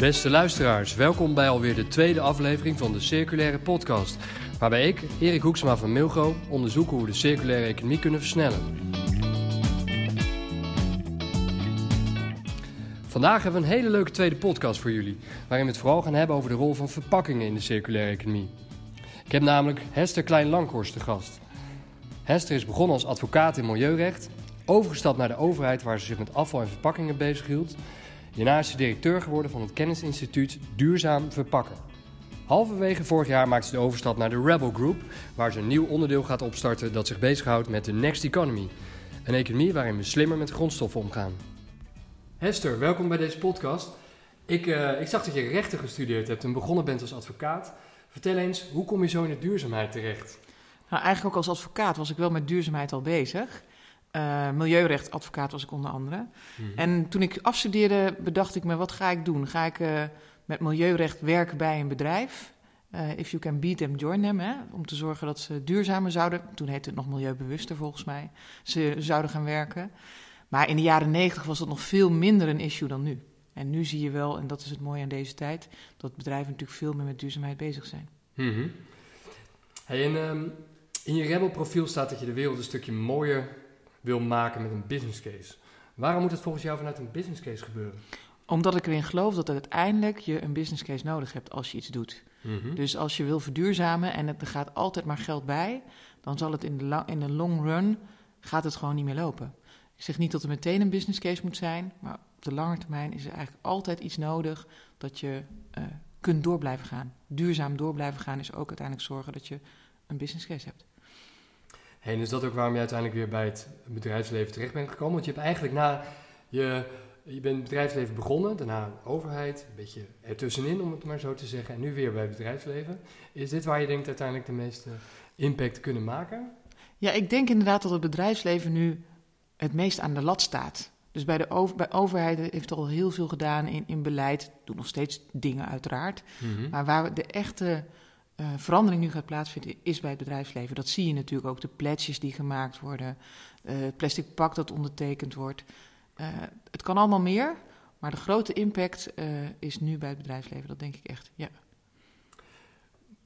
Beste luisteraars, welkom bij alweer de tweede aflevering van de Circulaire Podcast. Waarbij ik, Erik Hoeksma van Milgo, onderzoek hoe we de circulaire economie kunnen versnellen. Vandaag hebben we een hele leuke tweede podcast voor jullie, waarin we het vooral gaan hebben over de rol van verpakkingen in de circulaire economie. Ik heb namelijk Hester Klein-Lankhorst te gast. Hester is begonnen als advocaat in milieurecht, overgestapt naar de overheid waar ze zich met afval en verpakkingen bezighield. Hierna is ze directeur geworden van het kennisinstituut Duurzaam Verpakken. Halverwege vorig jaar maakte ze de overstap naar de Rebel Group, waar ze een nieuw onderdeel gaat opstarten dat zich bezighoudt met de Next Economy. Een economie waarin we slimmer met grondstoffen omgaan. Hester, welkom bij deze podcast. Ik, uh, ik zag dat je rechten gestudeerd hebt en begonnen bent als advocaat. Vertel eens, hoe kom je zo in de duurzaamheid terecht? Nou, eigenlijk ook als advocaat was ik wel met duurzaamheid al bezig. Uh, milieurechtadvocaat was ik onder andere. Mm. En toen ik afstudeerde, bedacht ik me, wat ga ik doen? Ga ik uh, met milieurecht werken bij een bedrijf? Uh, if you can beat them, join them. Hè? Om te zorgen dat ze duurzamer zouden, toen heette het nog milieubewuster volgens mij, ze zouden gaan werken. Maar in de jaren negentig was dat nog veel minder een issue dan nu. En nu zie je wel, en dat is het mooie aan deze tijd, dat bedrijven natuurlijk veel meer met duurzaamheid bezig zijn. Mm -hmm. hey, en, um, in je Rebel-profiel staat dat je de wereld een stukje mooier wil maken met een business case. Waarom moet het volgens jou vanuit een business case gebeuren? Omdat ik erin geloof dat uiteindelijk je een business case nodig hebt als je iets doet. Mm -hmm. Dus als je wil verduurzamen en er gaat altijd maar geld bij, dan zal het in de, in de long run gaat het gewoon niet meer lopen. Ik zeg niet dat er meteen een business case moet zijn, maar op de lange termijn is er eigenlijk altijd iets nodig dat je uh, kunt door blijven gaan. Duurzaam door blijven gaan is ook uiteindelijk zorgen dat je een business case hebt. Hey, en is dat ook waarom je uiteindelijk weer bij het bedrijfsleven terecht bent gekomen? Want je hebt eigenlijk na je, je bent het bedrijfsleven begonnen, daarna overheid, een beetje ertussenin om het maar zo te zeggen, en nu weer bij het bedrijfsleven. Is dit waar je denkt uiteindelijk de meeste impact te kunnen maken? Ja, ik denk inderdaad dat het bedrijfsleven nu het meest aan de lat staat. Dus bij de over, bij overheid heeft er al heel veel gedaan in, in beleid. Doet nog steeds dingen uiteraard. Mm-hmm. Maar waar de echte uh, verandering nu gaat plaatsvinden, is bij het bedrijfsleven. Dat zie je natuurlijk ook. De pledges die gemaakt worden. Uh, het plastic pak dat ondertekend wordt. Uh, het kan allemaal meer. Maar de grote impact is nu bij het bedrijfsleven. Dat denk ik echt, ja.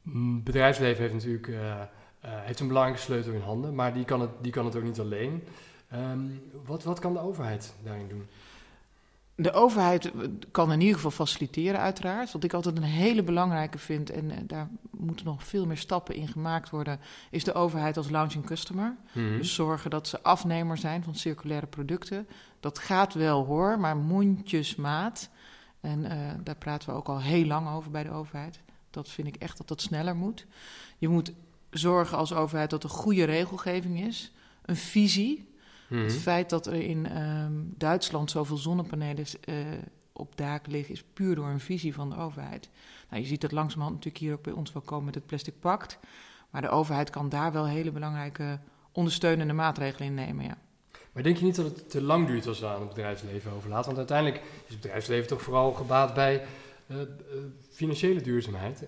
Het bedrijfsleven heeft natuurlijk heeft een belangrijke sleutel in handen. Maar die kan het, die kan het ook niet alleen. Um, wat, wat kan de overheid daarin doen? De overheid kan in ieder geval faciliteren, uiteraard. Wat ik altijd een hele belangrijke vind, en uh, daar moeten nog veel meer stappen in gemaakt worden, is de overheid als launching customer. Mm-hmm. Dus zorgen dat ze afnemer zijn van circulaire producten. Dat gaat wel hoor, maar mondjesmaat. En uh, daar praten we ook al heel lang over bij de overheid. Dat vind ik echt dat dat sneller moet. Je moet zorgen als overheid dat er goede regelgeving is, een visie. Het feit dat er in um, Duitsland zoveel zonnepanelen uh, op daken liggen, is puur door een visie van de overheid. Nou, je ziet dat langzamerhand natuurlijk hier ook bij ons wel komen met het Plastic Pact. Maar de overheid kan daar wel hele belangrijke ondersteunende maatregelen in nemen, ja. Maar denk je niet dat het te lang duurt als we aan het bedrijfsleven overlaten? Want uiteindelijk is het bedrijfsleven toch vooral gebaat bij uh, uh, financiële duurzaamheid.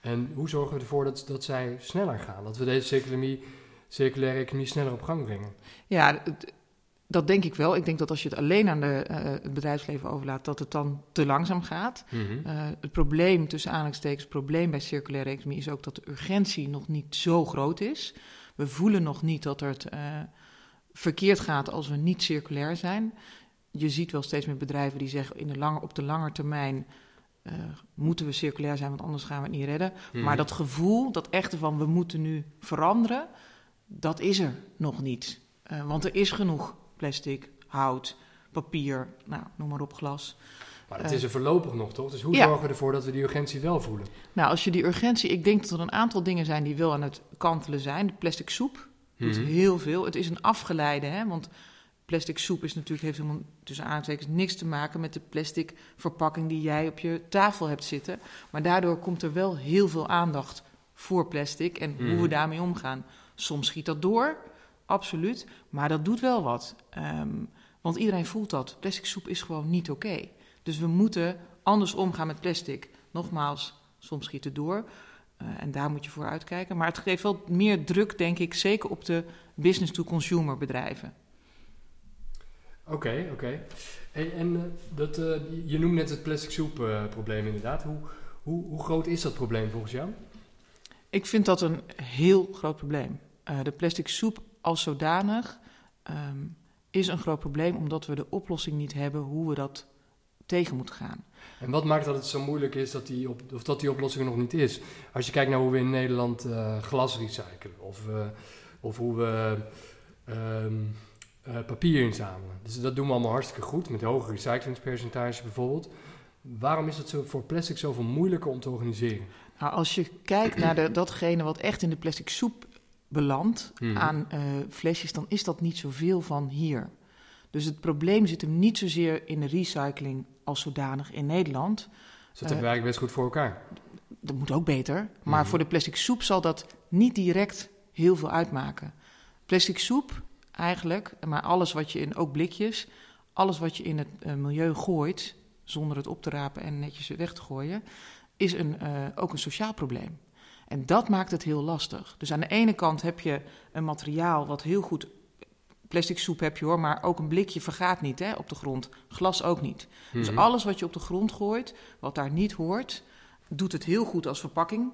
En hoe zorgen we ervoor dat, dat zij sneller gaan? Dat we deze economie circulaire economie sneller op gang brengen? Ja, dat denk ik wel. Ik denk dat als je het alleen aan de, uh, het bedrijfsleven overlaat, dat het dan te langzaam gaat. Mm-hmm. Uh, het probleem, tussen aanhalingstekens, het probleem bij circulaire economie is ook dat de urgentie nog niet zo groot is. We voelen nog niet dat het uh, verkeerd gaat als we niet circulair zijn. Je ziet wel steeds meer bedrijven die zeggen in de lange, op de lange termijn moeten we circulair zijn, want anders gaan we het niet redden. Mm-hmm. Maar dat gevoel, dat echte van we moeten nu veranderen, dat is er nog niet. Uh, want er is genoeg plastic, hout, papier, nou, noem maar op, glas. Maar het is er voorlopig nog, toch? Dus hoe ja. zorgen we ervoor dat we die urgentie wel voelen? Nou, als je die urgentie... Ik denk dat er een aantal dingen zijn die wel aan het kantelen zijn. De plastic soep doet mm-hmm. heel veel. Het is een afgeleide, hè? Want plastic soep is natuurlijk, heeft helemaal tussen aanstekens niks te maken met de plastic verpakking die jij op je tafel hebt zitten. Maar daardoor komt er wel heel veel aandacht voor plastic en hoe we daarmee omgaan. Soms schiet dat door, absoluut. Maar dat doet wel wat. Um, want iedereen voelt dat. Plastic soep is gewoon niet oké. Okay. Dus we moeten anders omgaan met plastic. Nogmaals, soms schiet het door. Uh, en daar moet je voor uitkijken. Maar het geeft wel meer druk, denk ik, zeker op de business-to-consumer bedrijven. Oké, oké. En uh, dat, uh, je noemt net het plastic soep uh, probleem inderdaad. Hoe, hoe, hoe, groot is dat probleem volgens jou? Ik vind dat een heel groot probleem. De plastic soep als zodanig um, is een groot probleem omdat we de oplossing niet hebben hoe we dat tegen moeten gaan. En wat maakt dat het zo moeilijk is dat die, op, of dat die oplossing er nog niet is? Als je kijkt naar hoe we in Nederland uh, glas recyclen of, uh, of hoe we um, uh, papier inzamelen. Dus dat doen we allemaal hartstikke goed met hoge recyclingspercentage bijvoorbeeld. Waarom is het zo voor plastic zoveel moeilijker om te organiseren? Nou, als je kijkt naar de, datgene wat echt in de plastic soep belandt mm -hmm. aan flesjes, dan is dat niet zoveel van hier. Dus het probleem zit hem niet zozeer in de recycling als zodanig in Nederland. Dus dat hebben we eigenlijk best goed voor elkaar. Dat moet ook beter. Maar voor de plastic soep zal dat niet direct heel veel uitmaken. Plastic soep eigenlijk, maar alles wat je in, ook blikjes, alles wat je in het uh, milieu gooit, zonder het op te rapen en netjes weg te gooien, is een, uh, ook een sociaal probleem. En dat maakt het heel lastig. Dus aan de ene kant heb je een materiaal wat heel goed plastic soep heb je hoor, maar ook een blikje vergaat niet hè, op de grond. Glas ook niet. Mm -hmm. Dus alles wat je op de grond gooit, wat daar niet hoort, doet het heel goed als verpakking.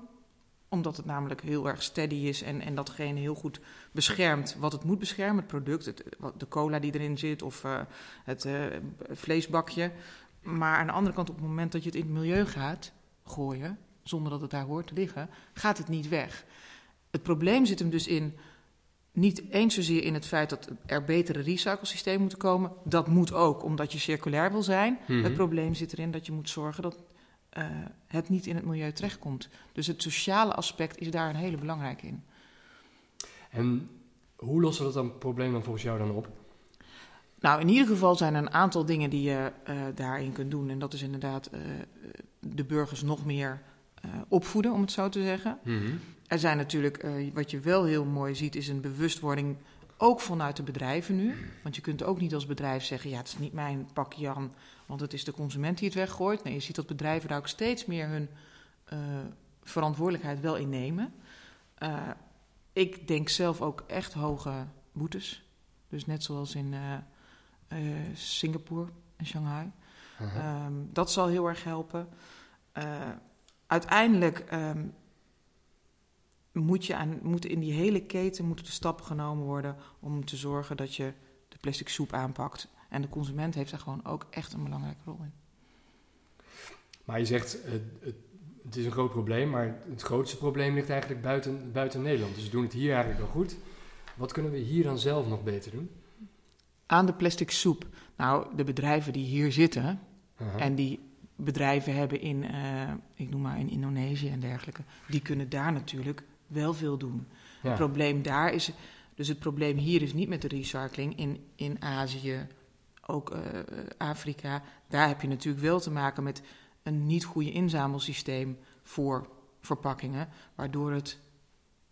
Omdat het namelijk heel erg steady is en, en datgene heel goed beschermt wat het moet beschermen. Het product, het, de cola die erin zit of uh, het uh, vleesbakje. Maar aan de andere kant, op het moment dat je het in het milieu gaat gooien, zonder dat het daar hoort te liggen, gaat het niet weg. Het probleem zit hem dus in niet eens zozeer in het feit dat er betere recyclesystemen moeten komen. Dat moet ook, omdat je circulair wil zijn. Mm -hmm. Het probleem zit erin dat je moet zorgen dat uh, het niet in het milieu terechtkomt. Dus het sociale aspect is daar een hele belangrijke in. En hoe lossen we dat dan probleem dan volgens jou dan op? Nou, in ieder geval zijn er een aantal dingen die je uh, daarin kunt doen. En dat is inderdaad uh, de burgers nog meer opvoeden, om het zo te zeggen. Mm -hmm. Er zijn natuurlijk, uh, wat je wel heel mooi ziet, is een bewustwording ook vanuit de bedrijven nu. Want je kunt ook niet als bedrijf zeggen, ja, het is niet mijn pakje Jan, want het is de consument die het weggooit. Nee, je ziet dat bedrijven daar ook steeds meer hun uh, verantwoordelijkheid wel in nemen. Uh, ik denk zelf ook echt hoge boetes. Dus net zoals in Singapore en Shanghai. -huh. Um, dat zal heel erg helpen. Uiteindelijk... Um, moet je aan, moeten in die hele keten moeten de stappen genomen worden om te zorgen dat je de plastic soep aanpakt. En de consument heeft daar gewoon ook echt een belangrijke rol in. Maar je zegt, het, het, het is een groot probleem, maar het grootste probleem ligt eigenlijk buiten, buiten Nederland. Dus we doen het hier eigenlijk wel goed. Wat kunnen we hier dan zelf nog beter doen? Aan de plastic soep. Nou, de bedrijven die hier zitten uh -huh. en die bedrijven hebben in, uh, ik noem maar in Indonesië en dergelijke, die kunnen daar natuurlijk wel veel doen. Ja. Het probleem daar is, dus het probleem hier is niet met de recycling. In, in Azië, ook uh, Afrika, daar heb je natuurlijk wel te maken met een niet goede inzamelsysteem voor verpakkingen, waardoor het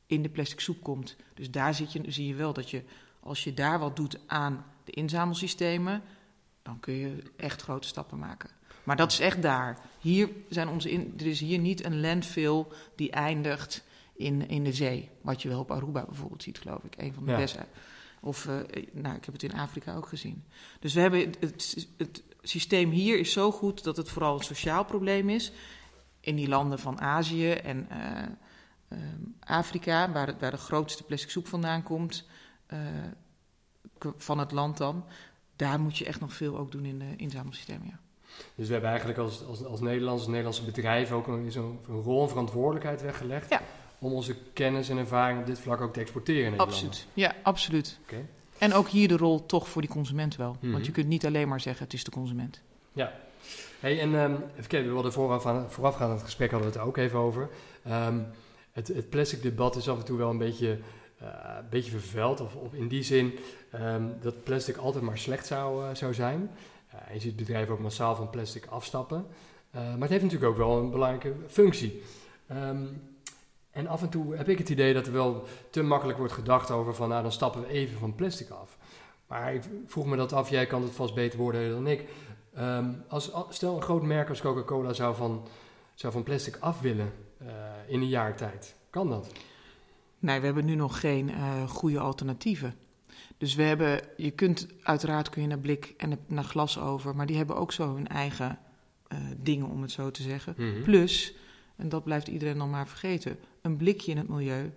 in de plastic soep komt. Dus daar zit je, zie je wel dat je, als je daar wat doet aan de inzamelsystemen, dan kun je echt grote stappen maken. Maar dat is echt daar. Hier zijn onze in, er is hier niet een landfill die eindigt in, in de zee. Wat je wel op Aruba bijvoorbeeld ziet, geloof ik. Een van de ja. beste. Of, uh, nou, ik heb het in Afrika ook gezien. Dus we hebben het, het systeem hier is zo goed dat het vooral een sociaal probleem is. In die landen van Azië en uh, uh, Afrika, waar, waar de grootste plastic soep vandaan komt, van het land dan. Daar moet je echt nog veel ook doen in de inzamelsystemen, ja. Dus we hebben eigenlijk als, als, als Nederlands, als Nederlandse bedrijf ook een, een, een rol en verantwoordelijkheid weggelegd. Ja om onze kennis en ervaring op dit vlak ook te exporteren in Nederland. Absoluut, ja, absoluut. Okay. En ook hier de rol toch voor die consument wel. Mm -hmm. Want je kunt niet alleen maar zeggen, het is de consument. Ja. Hey, en um, even kijken, we hadden vooraf aan, voorafgaand aan het gesprek hadden we het ook even over. Um, het, het plastic debat is af en toe wel een beetje, uh, een beetje vervuild. Of, of in die zin um, dat plastic altijd maar slecht zou, uh, zou zijn. Uh, je ziet bedrijven ook massaal van plastic afstappen. maar het heeft natuurlijk ook wel een belangrijke functie. En af en toe heb ik het idee dat er wel te makkelijk wordt gedacht over van, nou dan stappen we even van plastic af. Maar ik vroeg me dat af, jij kan het vast beter beoordelen dan ik. Um, als, stel een groot merk als Coca-Cola zou van, zou van plastic af willen uh, in een jaar tijd. Kan dat? Nee, we hebben nu nog geen uh, goede alternatieven. Dus we hebben, je kunt uiteraard kun je naar blik en naar glas over, maar die hebben ook zo hun eigen uh, dingen, om het zo te zeggen. Mhm. Plus, en dat blijft iedereen dan maar vergeten, een blikje in het milieu,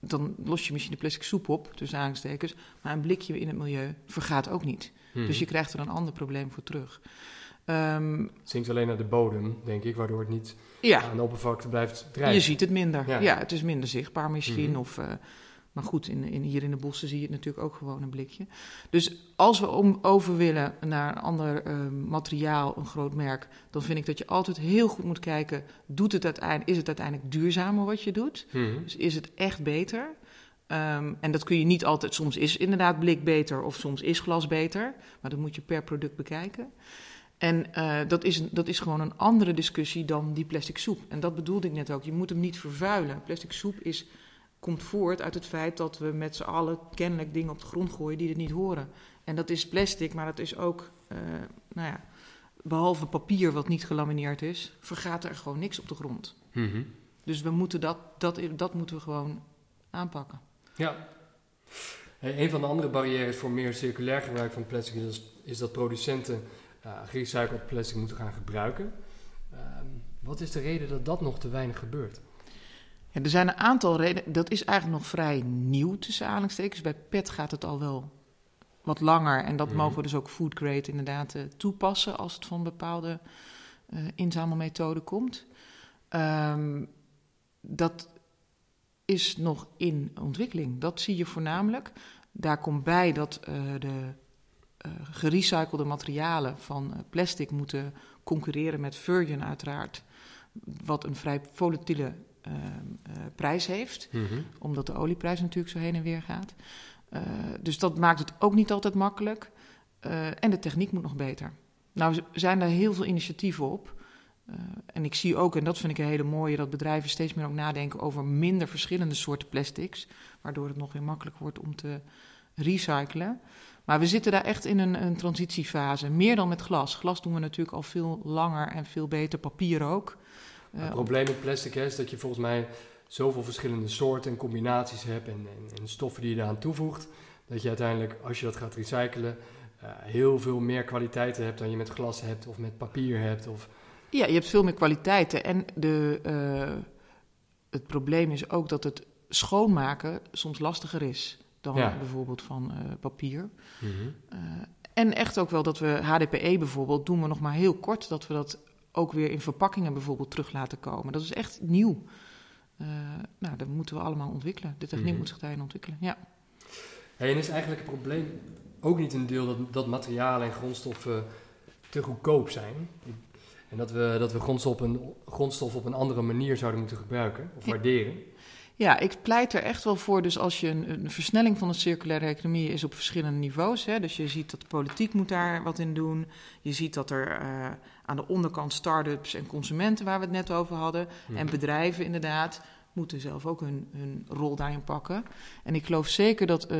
dan los je misschien de plastic soep op, tussen aanstekers, maar een blikje in het milieu vergaat ook niet. Mhm. Dus je krijgt er een ander probleem voor terug. Ehm, Het zinkt alleen naar de bodem, denk ik, waardoor het niet ja, aan de oppervlakte blijft drijven. je ziet het minder. Ja. Ja, het is minder zichtbaar misschien. Mhm. Of, eh, maar goed, in, in, hier in de bossen zie je het natuurlijk ook gewoon een blikje. Dus als we om, over willen naar een ander eh, materiaal, een groot merk, dan vind ik dat je altijd heel goed moet kijken: doet het uiteindelijk, is het uiteindelijk duurzamer wat je doet? Mhm. Dus is het echt beter? Ehm, en dat kun je niet altijd. Soms is inderdaad blik beter of soms is glas beter. Maar dat moet je per product bekijken. En eh, dat, is, dat is gewoon een andere discussie dan die plastic soep. En dat bedoelde ik net ook. Je moet hem niet vervuilen. Plastic soep is, komt voort uit het feit dat we met z'n allen kennelijk dingen op de grond gooien die er niet horen. En dat is plastic, maar dat is ook, eh, nou ja, behalve papier wat niet gelamineerd is, vergaat er gewoon niks op de grond. Mhm. Dus we moeten dat, dat, dat moeten we gewoon aanpakken. Ja. Een van de andere barrières voor meer circulair gebruik van plastic is, is dat producenten uh, gerecycled plastic moeten gaan gebruiken. Ehm, wat is de reden dat dat nog te weinig gebeurt? Ja, er zijn een aantal redenen. Dat is eigenlijk nog vrij nieuw tussen aanhalingstekens. Bij PET gaat het al wel wat langer. En dat Mhm. mogen we dus ook food grade inderdaad eh, toepassen als het van bepaalde eh inzamelmethoden komt. Ehm, dat is nog in ontwikkeling. Dat zie je voornamelijk. Daar komt bij dat eh, de gerecyclede materialen van plastic moeten concurreren met virgin uiteraard. Wat een vrij volatiele prijs heeft Mhm. omdat de olieprijs natuurlijk zo heen en weer gaat. Eh, dus dat maakt het ook niet altijd makkelijk. Eh, en de techniek moet nog beter. Nou zijn er heel veel initiatieven op. Eh, en ik zie ook, en dat vind ik een hele mooie, dat bedrijven steeds meer ook nadenken over minder verschillende soorten plastics. Waardoor het nog weer makkelijk wordt om te recyclen. Maar we zitten daar echt in een, een transitiefase. Meer dan met glas. Glas doen we natuurlijk al veel langer en veel beter. Papier ook. Het probleem met plastic hè, is dat je volgens mij zoveel verschillende soorten en combinaties hebt en, en, en stoffen die je eraan toevoegt. Dat je uiteindelijk, als je dat gaat recyclen, eh, heel veel meer kwaliteiten hebt dan je met glas hebt of met papier hebt. Of, Ja, je hebt veel meer kwaliteiten. En de, eh, het probleem is ook dat het schoonmaken soms lastiger is dan Ja. bijvoorbeeld van eh, papier. Mhm. En echt ook wel dat we HDPE bijvoorbeeld doen we nog maar heel kort dat we dat ook weer in verpakkingen bijvoorbeeld terug laten komen. Dat is echt nieuw. Eh, nou, dat moeten we allemaal ontwikkelen. De techniek Mhm. moet zich daarin ontwikkelen. Ja. Hey, en is eigenlijk het probleem ook niet een deel dat, dat materialen en grondstoffen te goedkoop zijn? En dat we, dat we grondstof, op een, grondstof op een andere manier zouden moeten gebruiken of waarderen? Ja, ik pleit er echt wel voor. Dus als je een, een versnelling van de circulaire economie is op verschillende niveaus. Hè, dus je ziet dat de politiek moet daar wat in doen. Je ziet dat er eh, aan de onderkant start-ups en consumenten, waar we het net over hadden, Mhm. en bedrijven inderdaad, moeten zelf ook hun, hun rol daarin pakken. En ik geloof zeker dat eh,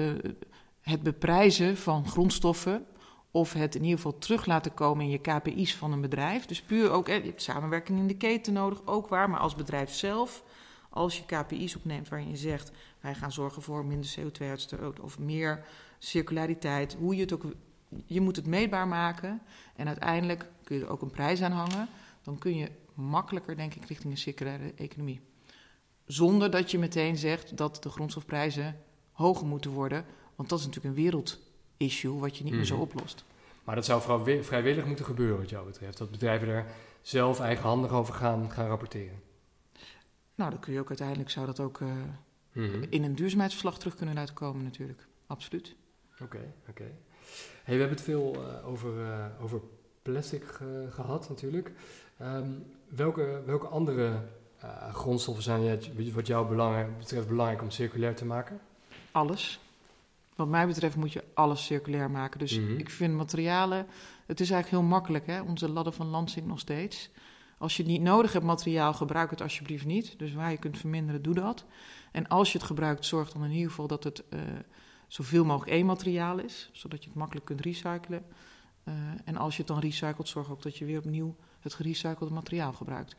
het beprijzen van grondstoffen. Of het in ieder geval terug laten komen in je KPI's van een bedrijf. Dus puur ook, je hebt samenwerking in de keten nodig, ook waar. Maar als bedrijf zelf als je KPI's opneemt waarin je zegt... wij gaan zorgen voor minder CO2-uitstoot of meer circulariteit... hoe je het ook... Je moet het meetbaar maken en uiteindelijk kun je er ook een prijs aan hangen. Dan kun je makkelijker, denk ik, richting een circulaire economie. Zonder dat je meteen zegt dat de grondstofprijzen hoger moeten worden. Want dat is natuurlijk een wereldissue wat je niet meer zo Mhm. oplost. Maar dat zou vrijwillig moeten gebeuren wat jou betreft. Dat bedrijven daar zelf eigenhandig over gaan, gaan rapporteren. Nou, dan kun je ook uiteindelijk... zou dat ook eh, Mhm. in een duurzaamheidsverslag terug kunnen laten komen natuurlijk. Absoluut. Oké, oké. Hey, we hebben het veel eh, over, eh, over plastic ge- gehad natuurlijk. Ehm, welke, welke andere grondstoffen zijn het, wat jou belangrijk, betreft belangrijk om circulair te maken? Alles. Wat mij betreft moet je alles circulair maken. Dus Mhm. ik vind materialen... Het is eigenlijk heel makkelijk, hè? Onze ladder van Lansing nog steeds. Als je het niet nodig hebt, materiaal, gebruik het alsjeblieft niet. Dus waar je kunt verminderen, doe dat. En als je het gebruikt, zorg dan in ieder geval dat het eh, zoveel mogelijk één materiaal is. Zodat je het makkelijk kunt recyclen. Eh, en als je het dan recycelt, zorg ook dat je weer opnieuw het gerecyclede materiaal gebruikt.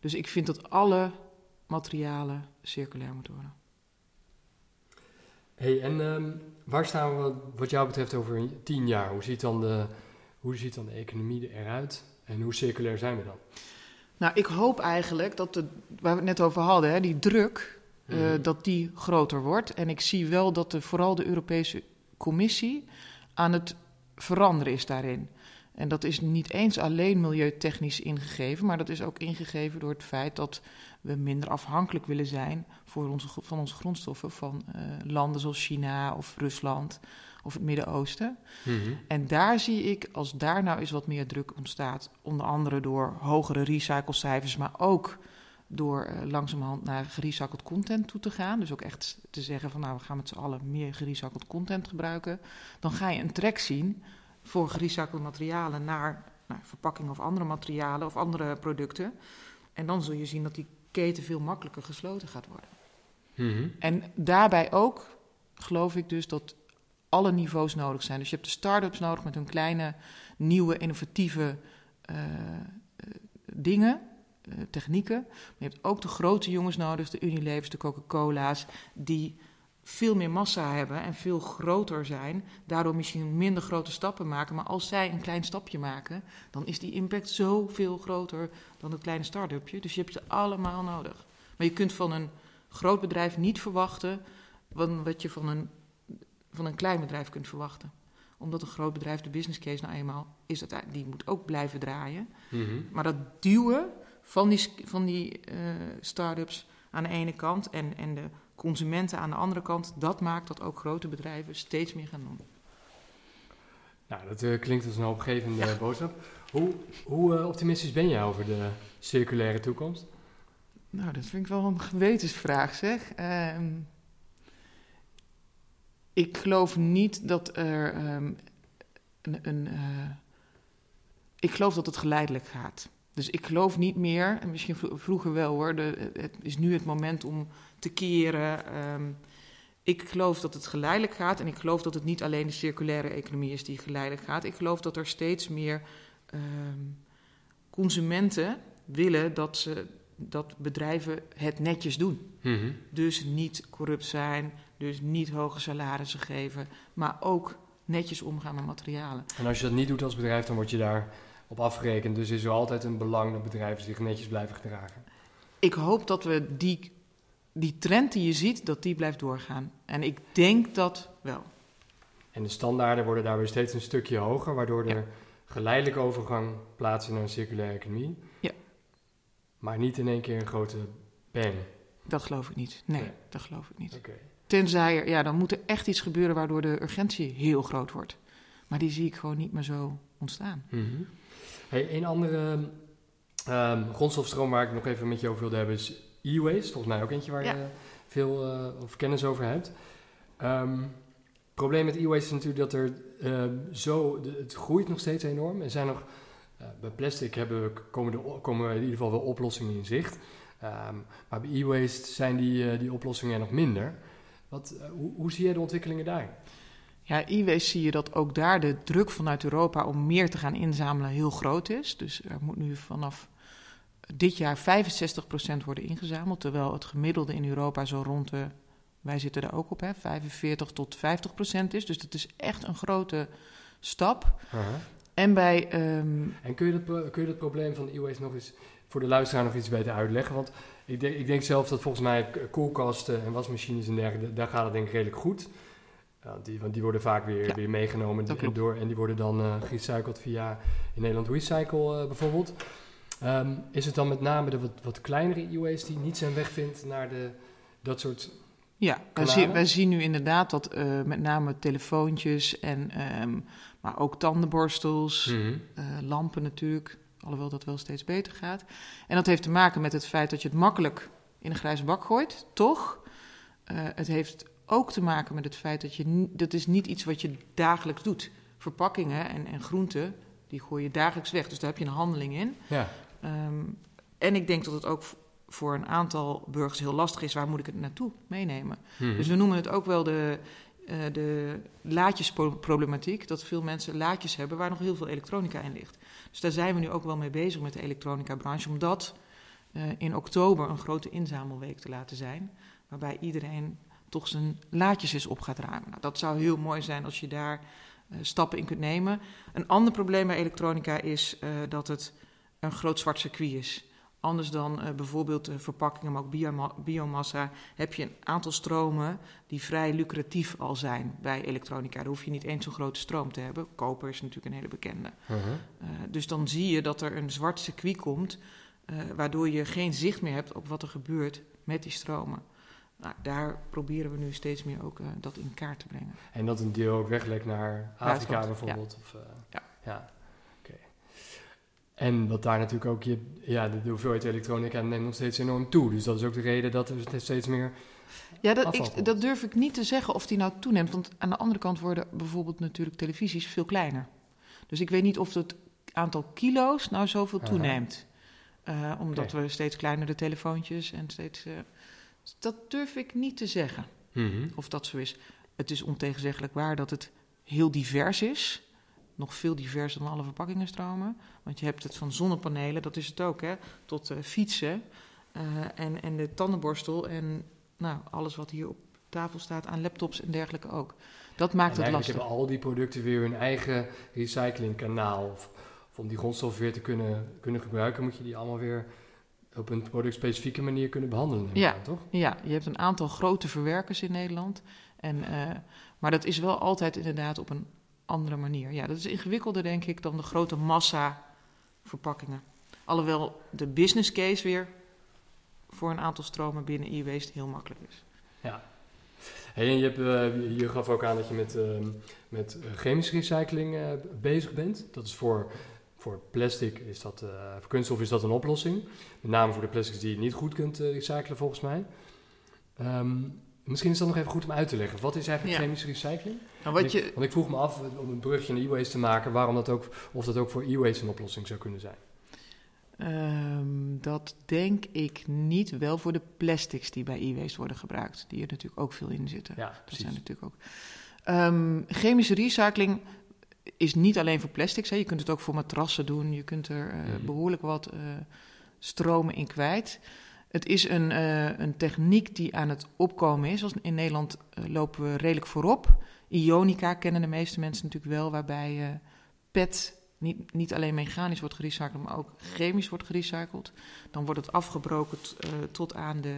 Dus ik vind dat alle materialen circulair moeten worden. Hey, en ehm, waar staan we wat jou betreft over tien jaar? Hoe ziet dan de, hoe ziet dan de economie eruit en hoe circulair zijn we dan? Nou, ik hoop eigenlijk dat de, waar we het net over hadden, hè, die druk, eh, Mhm. dat die groter wordt. En ik zie wel dat de, vooral de Europese Commissie aan het veranderen is daarin. En dat is niet eens alleen milieutechnisch ingegeven, maar dat is ook ingegeven door het feit dat we minder afhankelijk willen zijn voor onze, van onze grondstoffen van eh, landen zoals China of Rusland of het Midden-Oosten. Mhm. En daar zie ik, als daar nou eens wat meer druk ontstaat, onder andere door hogere recyclecijfers, maar ook door eh, langzamerhand naar gerecycled content toe te gaan. Dus ook echt te zeggen van nou, we gaan met z'n allen meer gerecycled content gebruiken. Dan ga je een trek zien voor gerecycled materialen naar, naar verpakkingen of andere materialen of andere producten. En dan zul je zien dat die keten veel makkelijker gesloten gaat worden. Mhm. En daarbij ook geloof ik dus dat alle niveaus nodig zijn. Dus je hebt de start-ups nodig met hun kleine, nieuwe, innovatieve eh, eh, dingen, eh, technieken. Maar je hebt ook de grote jongens nodig, de Unilevers, de Coca-Cola's, die veel meer massa hebben en veel groter zijn. Daardoor misschien minder grote stappen maken. Maar als zij een klein stapje maken, dan is die impact zoveel groter dan het kleine start-upje. Dus je hebt ze allemaal nodig. Maar je kunt van een groot bedrijf niet verwachten wat je van een, van een klein bedrijf kunt verwachten. Omdat een groot bedrijf, de business case nou eenmaal, is dat, die moet ook blijven draaien. Mhm. Maar dat duwen van die, van die eh, start-ups aan de ene kant en, en de consumenten aan de andere kant, dat maakt dat ook grote bedrijven steeds meer gaan doen. Nou, dat eh, klinkt als een hoopgevende boodschap. Hoe, hoe eh, optimistisch ben jij over de circulaire toekomst? Nou, dat vind ik wel een gewetensvraag, zeg. Ehm, ik geloof niet dat er ehm, een. een eh, ik geloof dat het geleidelijk gaat. Dus ik geloof niet meer, en misschien vro- vroeger wel hoor, de, het is nu het moment om te keren. ehm, ik geloof dat het geleidelijk gaat en ik geloof dat het niet alleen de circulaire economie is die geleidelijk gaat. Ik geloof dat er steeds meer ehm, consumenten willen dat, ze, dat bedrijven het netjes doen. Mhm. Dus niet corrupt zijn, dus niet hoge salarissen geven, maar ook netjes omgaan met materialen. En als je dat niet doet als bedrijf, dan word je daar op afgerekend. Dus is er altijd een belang dat bedrijven zich netjes blijven gedragen. Ik hoop dat we die, die trend die je ziet, dat die blijft doorgaan. En ik denk dat wel. En de standaarden worden daar weer steeds een stukje hoger, waardoor er Ja. geleidelijke overgang plaatsvindt naar een circulaire economie. Ja. Maar niet in één keer een grote bang. Dat geloof ik niet. Nee, Nee. dat geloof ik niet. Oké. Tenzij er, ja, dan moet er echt iets gebeuren waardoor de urgentie heel groot wordt. Maar die zie ik gewoon niet meer zo ontstaan. Mhm. Hey, een andere ehm, grondstofstroom waar ik nog even met je over wilde hebben is e-waste. Volgens mij ook eentje waar Ja. je veel eh, of kennis over hebt. Ehm, het probleem met e-waste is natuurlijk dat er ehm, zo, de- het groeit nog steeds enorm. Er zijn nog, eh, bij plastic hebben we, komen, er, komen in ieder geval wel oplossingen in zicht. Ehm, maar bij e-waste zijn die, eh, die oplossingen nog minder. Wat, eh, hoe, hoe zie jij de ontwikkelingen daar? Ja, e-waste zie je dat ook daar de druk vanuit Europa om meer te gaan inzamelen heel groot is. Dus er moet nu vanaf dit jaar 65% worden ingezameld, terwijl het gemiddelde in Europa zo rond de, wij zitten er ook op, hè, 45 tot 50% is. Dus dat is echt een grote stap. En bij, ehm, En kun je, dat, kun je dat probleem van e-waste nog eens voor de luisteraar nog iets beter uitleggen? Want ik denk, ik denk zelf dat volgens mij koelkasten en wasmachines en dergelijke, daar gaat het denk ik redelijk goed. Ja, die, want die worden vaak weer, Ja, weer meegenomen en, door, en die worden dan eh gerecycled via in Nederland Recycle eh, bijvoorbeeld. Ehm, is het dan met name de wat, wat kleinere e-waste die niet zijn weg vindt naar de, dat soort... Ja, wij, zien, wij zien nu inderdaad dat eh, met name telefoontjes en ehm, maar ook tandenborstels, eh, lampen natuurlijk, alhoewel dat wel steeds beter gaat. En dat heeft te maken met het feit dat je het makkelijk in een grijze bak gooit, toch? Eh, het heeft ook te maken met het feit dat je dat is niet iets wat je dagelijks doet. Verpakkingen en, en groenten, die gooi je dagelijks weg, dus daar heb je een handeling in. Ja, Ehm, en ik denk dat het ook voor een aantal burgers heel lastig is. Waar moet ik het naartoe meenemen? Mhm. Dus we noemen het ook wel de, eh de laadjesproblematiek. Dat veel mensen laadjes hebben waar nog heel veel elektronica in ligt. Dus daar zijn we nu ook wel mee bezig met de elektronica-branche. Om dat eh, in oktober een grote inzamelweek te laten zijn. Waarbij iedereen toch zijn laadjes eens op gaat ruimen. Nou, dat zou heel mooi zijn als je daar uh, stappen in kunt nemen. Een ander probleem bij elektronica is dat het een groot zwart circuit is. Anders dan uh, bijvoorbeeld verpakkingen, maar ook bioma biomassa, heb je een aantal stromen die vrij lucratief al zijn bij elektronica. Daar hoef je niet eens zo'n grote stroom te hebben. Koper is natuurlijk een hele bekende. -huh. dus dan zie je dat er een zwart circuit komt, waardoor je geen zicht meer hebt op wat er gebeurt met die stromen. Nou, daar proberen we nu steeds meer ook uh, dat in kaart te brengen. En dat een deel ook weglekt naar Afrika bijvoorbeeld? Ja. Of, uh, ja. ja. En dat daar natuurlijk ook je, ja, de, de hoeveelheid elektronica neemt nog steeds enorm toe. Dus dat is ook de reden dat er steeds meer. Ja, dat, ik, dat durf ik niet te zeggen of die nou toeneemt. Want aan de andere kant worden bijvoorbeeld natuurlijk televisies veel kleiner. Dus ik weet niet of het aantal kilo's nou zoveel toeneemt. Uh, omdat okay. we steeds kleinere telefoontjes en steeds. Uh, dat durf ik niet te zeggen. Mm -hmm. Of dat zo is. Het is ontegenzeggelijk waar dat het heel divers is. Nog veel diverser dan alle verpakkingenstromen. Want je hebt het van zonnepanelen, dat is het ook, hè, tot uh, fietsen. en, en de tandenborstel en nou, alles wat hier op tafel staat aan laptops en dergelijke ook. Dat maakt en het lastig. hebben al die producten weer hun eigen recyclingkanaal. Of, of om die grondstof weer te kunnen, kunnen gebruiken, moet je die allemaal weer op een productspecifieke manier kunnen behandelen. Ja, aan, toch? ja, je hebt een aantal grote verwerkers in Nederland. En, uh, maar dat is wel altijd inderdaad op een andere manier. Ja, dat is ingewikkelder, denk ik, dan de grote massa verpakkingen. Alhoewel de business case weer voor een aantal stromen binnen e-waste heel makkelijk is. Ja. Hey, en je, hebt, uh, je gaf ook aan dat je met, uh, met chemische recycling uh, bezig bent. Dat is voor, voor plastic, is dat, voor kunststof is dat een oplossing. Met name voor de plastics die je niet goed kunt recyclen, volgens mij. Um, misschien is dat nog even goed om uit te leggen. Wat is eigenlijk Ja. chemische recycling? Nou, wat Want je, ik, want ik vroeg me af, om een brugje naar e-waste te maken, waarom dat ook, of dat ook voor e-waste een oplossing zou kunnen zijn. Ehm, dat denk ik niet. Wel voor de plastics die bij e-waste worden gebruikt. Die er natuurlijk ook veel in zitten. Ja, Dat precies. zijn natuurlijk ook. Ehm, chemische recycling is niet alleen voor plastics. Hè. Je kunt het ook voor matrassen doen. Je kunt er eh, Mhm. behoorlijk wat eh, stromen in kwijt. Het is een, eh, een techniek die aan het opkomen is. In Nederland eh, lopen we redelijk voorop. Ionica kennen de meeste mensen natuurlijk wel, waarbij eh, PET niet, niet alleen mechanisch wordt gerecycled, maar ook chemisch wordt gerecycled. Dan wordt het afgebroken tot aan de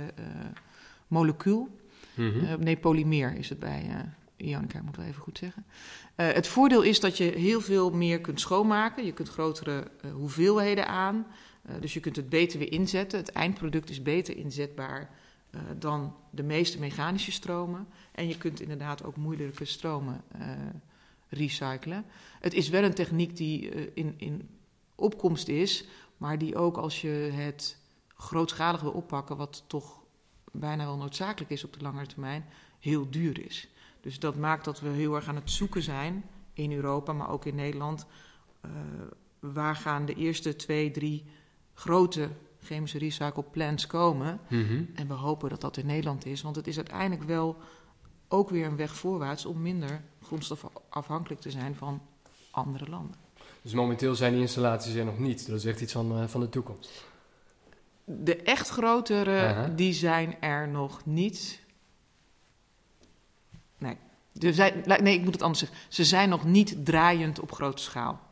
molecuul. Mhm. Nee, polymeer is het bij Ionica, moet ik wel even goed zeggen. Het voordeel is dat je heel veel meer kunt schoonmaken. Je kunt grotere hoeveelheden aan. Eh, dus je kunt het beter weer inzetten. Het eindproduct is beter inzetbaar eh, dan de meeste mechanische stromen. En je kunt inderdaad ook moeilijke stromen eh, recyclen. Het is wel een techniek die in, in opkomst is, maar die ook als je het grootschalig wil oppakken, wat toch bijna wel noodzakelijk is op de langere termijn, heel duur is. Dus dat maakt dat we heel erg aan het zoeken zijn in Europa, maar ook in Nederland. waar gaan de eerste twee, drie grote chemische recycle plants komen? Mhm. En we hopen dat dat in Nederland is, want het is uiteindelijk wel ook weer een weg voorwaarts om minder grondstofafhankelijk te zijn van andere landen. Dus momenteel zijn die installaties er nog niet. Dat is echt iets van, eh, van de toekomst. De echt grotere, die zijn er nog niet. Nee. Er zijn, nee, ik moet het anders zeggen. Ze zijn nog niet draaiend op grote schaal.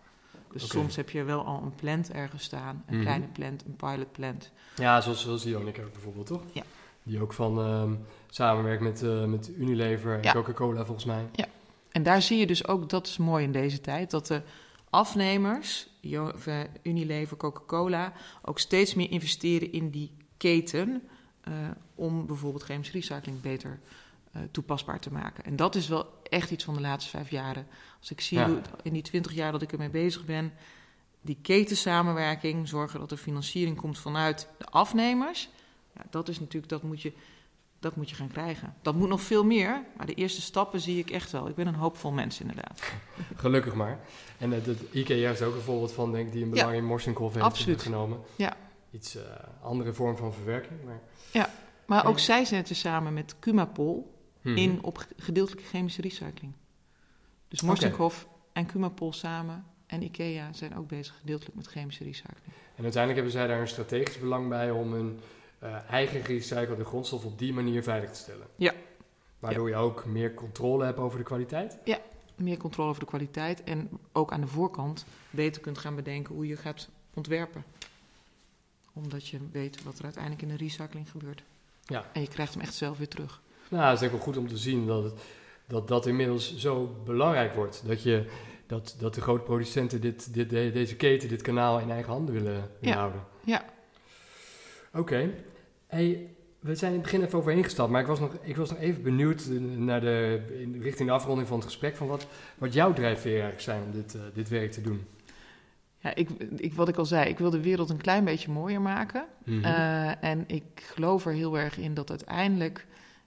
Dus soms heb je wel al een plant ergens staan. Een Mhm. kleine plant, een pilot plant. Ja, zoals, zoals Ionica ook bijvoorbeeld, toch? Ja. Die ook van ehm, samenwerkt met, eh, met Unilever en Ja. Coca-Cola volgens mij. En daar zie je dus ook, dat is mooi in deze tijd, dat de afnemers, eh, Unilever, Coca-Cola, ook steeds meer investeren in die keten eh, om bijvoorbeeld chemische recycling beter toepasbaar te maken. En dat is wel echt iets van de laatste vijf jaren. Als ik zie Ja. hoe het in die twintig jaar dat ik ermee bezig ben, die ketensamenwerking, zorgen dat er financiering komt vanuit de afnemers, ja, dat is natuurlijk, dat moet je dat moet je gaan krijgen. Dat moet nog veel meer, maar de eerste stappen zie ik echt wel. Ik ben een hoopvol mens inderdaad. Gelukkig maar. En eh, de IKEA is ook een voorbeeld van, denk ik, die een belang in Morsenkopf heeft absoluut. genomen. Ja. Iets eh, andere vorm van verwerking. Maar, Maar ook En- zij zetten samen met Cumapol Mhm. in op ge- gedeeltelijke chemische recycling. Dus Morsenkopf en Cumapol samen en IKEA zijn ook bezig gedeeltelijk met chemische recycling. En uiteindelijk hebben zij daar een strategisch belang bij om hun eh, eigen gerecyclede grondstof op die manier veilig te stellen. Ja. Waardoor je ook meer controle hebt over de kwaliteit? Meer controle over de kwaliteit en ook aan de voorkant beter kunt gaan bedenken hoe je gaat ontwerpen. Omdat je weet wat er uiteindelijk in de recycling gebeurt. Ja. En je krijgt hem echt zelf weer terug. Nou, het is ook wel goed om te zien dat, het, dat dat inmiddels zo belangrijk wordt. Dat, je, dat, dat de grote producenten dit, dit, de- deze keten, dit kanaal in eigen handen willen, willen Ja. houden. Ja. Oké. Hey, we zijn in het begin even overheen gestapt, maar ik was nog, ik was nog even benieuwd naar de, in, richting de afronding van het gesprek van wat, wat jouw drijfveer eigenlijk zijn om dit, eh, dit werk te doen. Ja, ik, ik, wat ik al zei, ik wil de wereld een klein beetje mooier maken. Mhm. Eh, en ik geloof er heel erg in dat uiteindelijk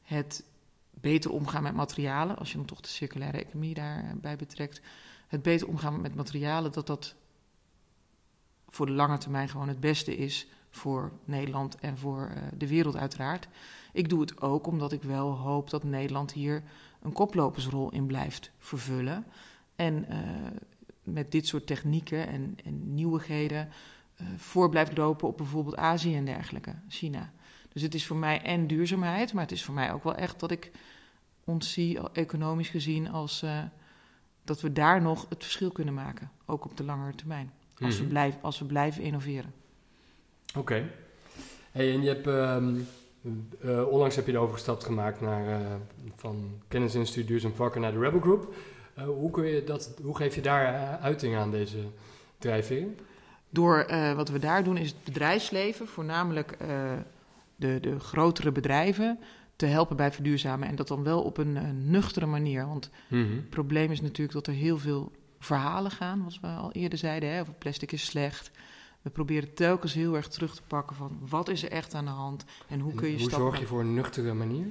het beter omgaan met materialen, als je dan toch de circulaire economie daarbij betrekt, het beter omgaan met materialen, dat dat voor de lange termijn gewoon het beste is voor Nederland en voor eh, de wereld uiteraard. Ik doe het ook omdat ik wel hoop dat Nederland hier een koplopersrol in blijft vervullen. En eh, met dit soort technieken en, en nieuwigheden eh, voor blijft lopen op bijvoorbeeld Azië en dergelijke, China. Dus het is voor mij en duurzaamheid, maar het is voor mij ook wel echt dat ik ons zie, economisch gezien, als eh, dat we daar nog het verschil kunnen maken, ook op de langere termijn. Als, we, Mhm. blijf, als we blijven innoveren. Oké. Hey, en je hebt, ehm, eh, onlangs heb je de overgestapt gemaakt naar, eh, van Kennisinstituut Duurzaam Vakken naar de Rebel Group. Hoe, kun je dat, hoe geef je daar uiting aan deze drijfveer? Door wat we daar doen is het bedrijfsleven, voornamelijk de, de grotere bedrijven, te helpen bij verduurzamen. En dat dan wel op een, eh, nuchtere manier. Want Het probleem is natuurlijk dat er heel veel verhalen gaan, zoals we al eerder zeiden. Hè, over plastic is slecht. We proberen telkens heel erg terug te pakken van wat is er echt aan de hand en hoe kun je hoe stappen... zorg je voor een nuchtere manier?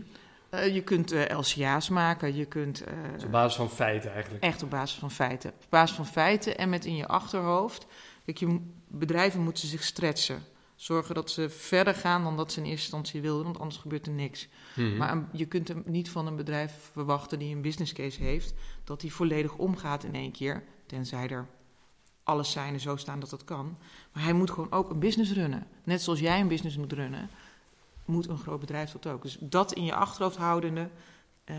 Eh, je kunt eh, LCA's maken, je kunt Dus op basis van feiten eigenlijk. echt op basis van feiten. Op basis van feiten en met in je achterhoofd. Kijk, je, bedrijven moeten zich stretchen. Zorgen dat ze verder gaan dan dat ze in eerste instantie wilden, want anders gebeurt er niks. Mhm. Maar een- je kunt hem niet van een bedrijf verwachten die een business case heeft, dat die volledig omgaat in één keer, tenzij er alle seinen zo staan dat dat kan. Maar hij moet gewoon ook een business runnen. Net zoals jij een business moet runnen, moet een groot bedrijf dat ook. Dus dat in je achterhoofd houdende, eh,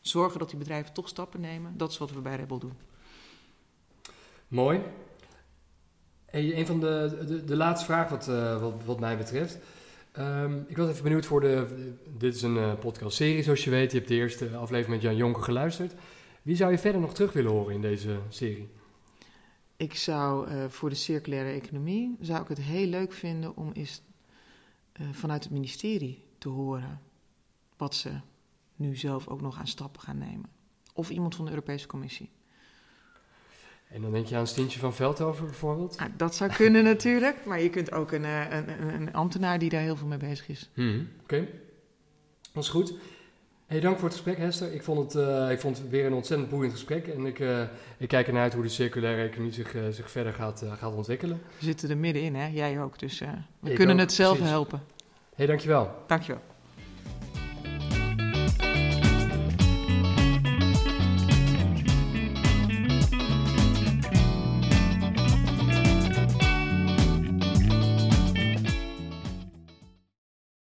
zorgen dat die bedrijven toch stappen nemen, dat is wat we bij Rebel doen. Mooi. Een van de, de, de laatste vraag wat, eh, wat, wat mij betreft. Ehm, ik was even benieuwd voor de... Dit is een eh, podcastserie zoals je weet. Je hebt de eerste aflevering met Jan Jonker geluisterd. Wie zou je verder nog terug willen horen in deze serie? Ik zou eh, voor de circulaire economie zou ik het heel leuk vinden om eens vanuit het ministerie te horen wat ze nu zelf ook nog aan stappen gaan nemen. Of iemand van de Europese Commissie. En dan denk je aan Stientje van Veldhoven bijvoorbeeld? Nou, dat zou kunnen natuurlijk, maar je kunt ook een, eh, een, een, een ambtenaar die daar heel veel mee bezig is. Mhm, Oké, dat is goed. Hey, dank voor het gesprek, Hester. Ik vond het, eh, ik vond het weer een ontzettend boeiend gesprek. En ik, eh, ik kijk ernaar uit hoe de circulaire economie zich, zich verder gaat, gaat ontwikkelen. We zitten er middenin, hè? jij ook. Dus we Ik kunnen ook, het zelf precies. helpen. Hey, dankjewel. Dankjewel.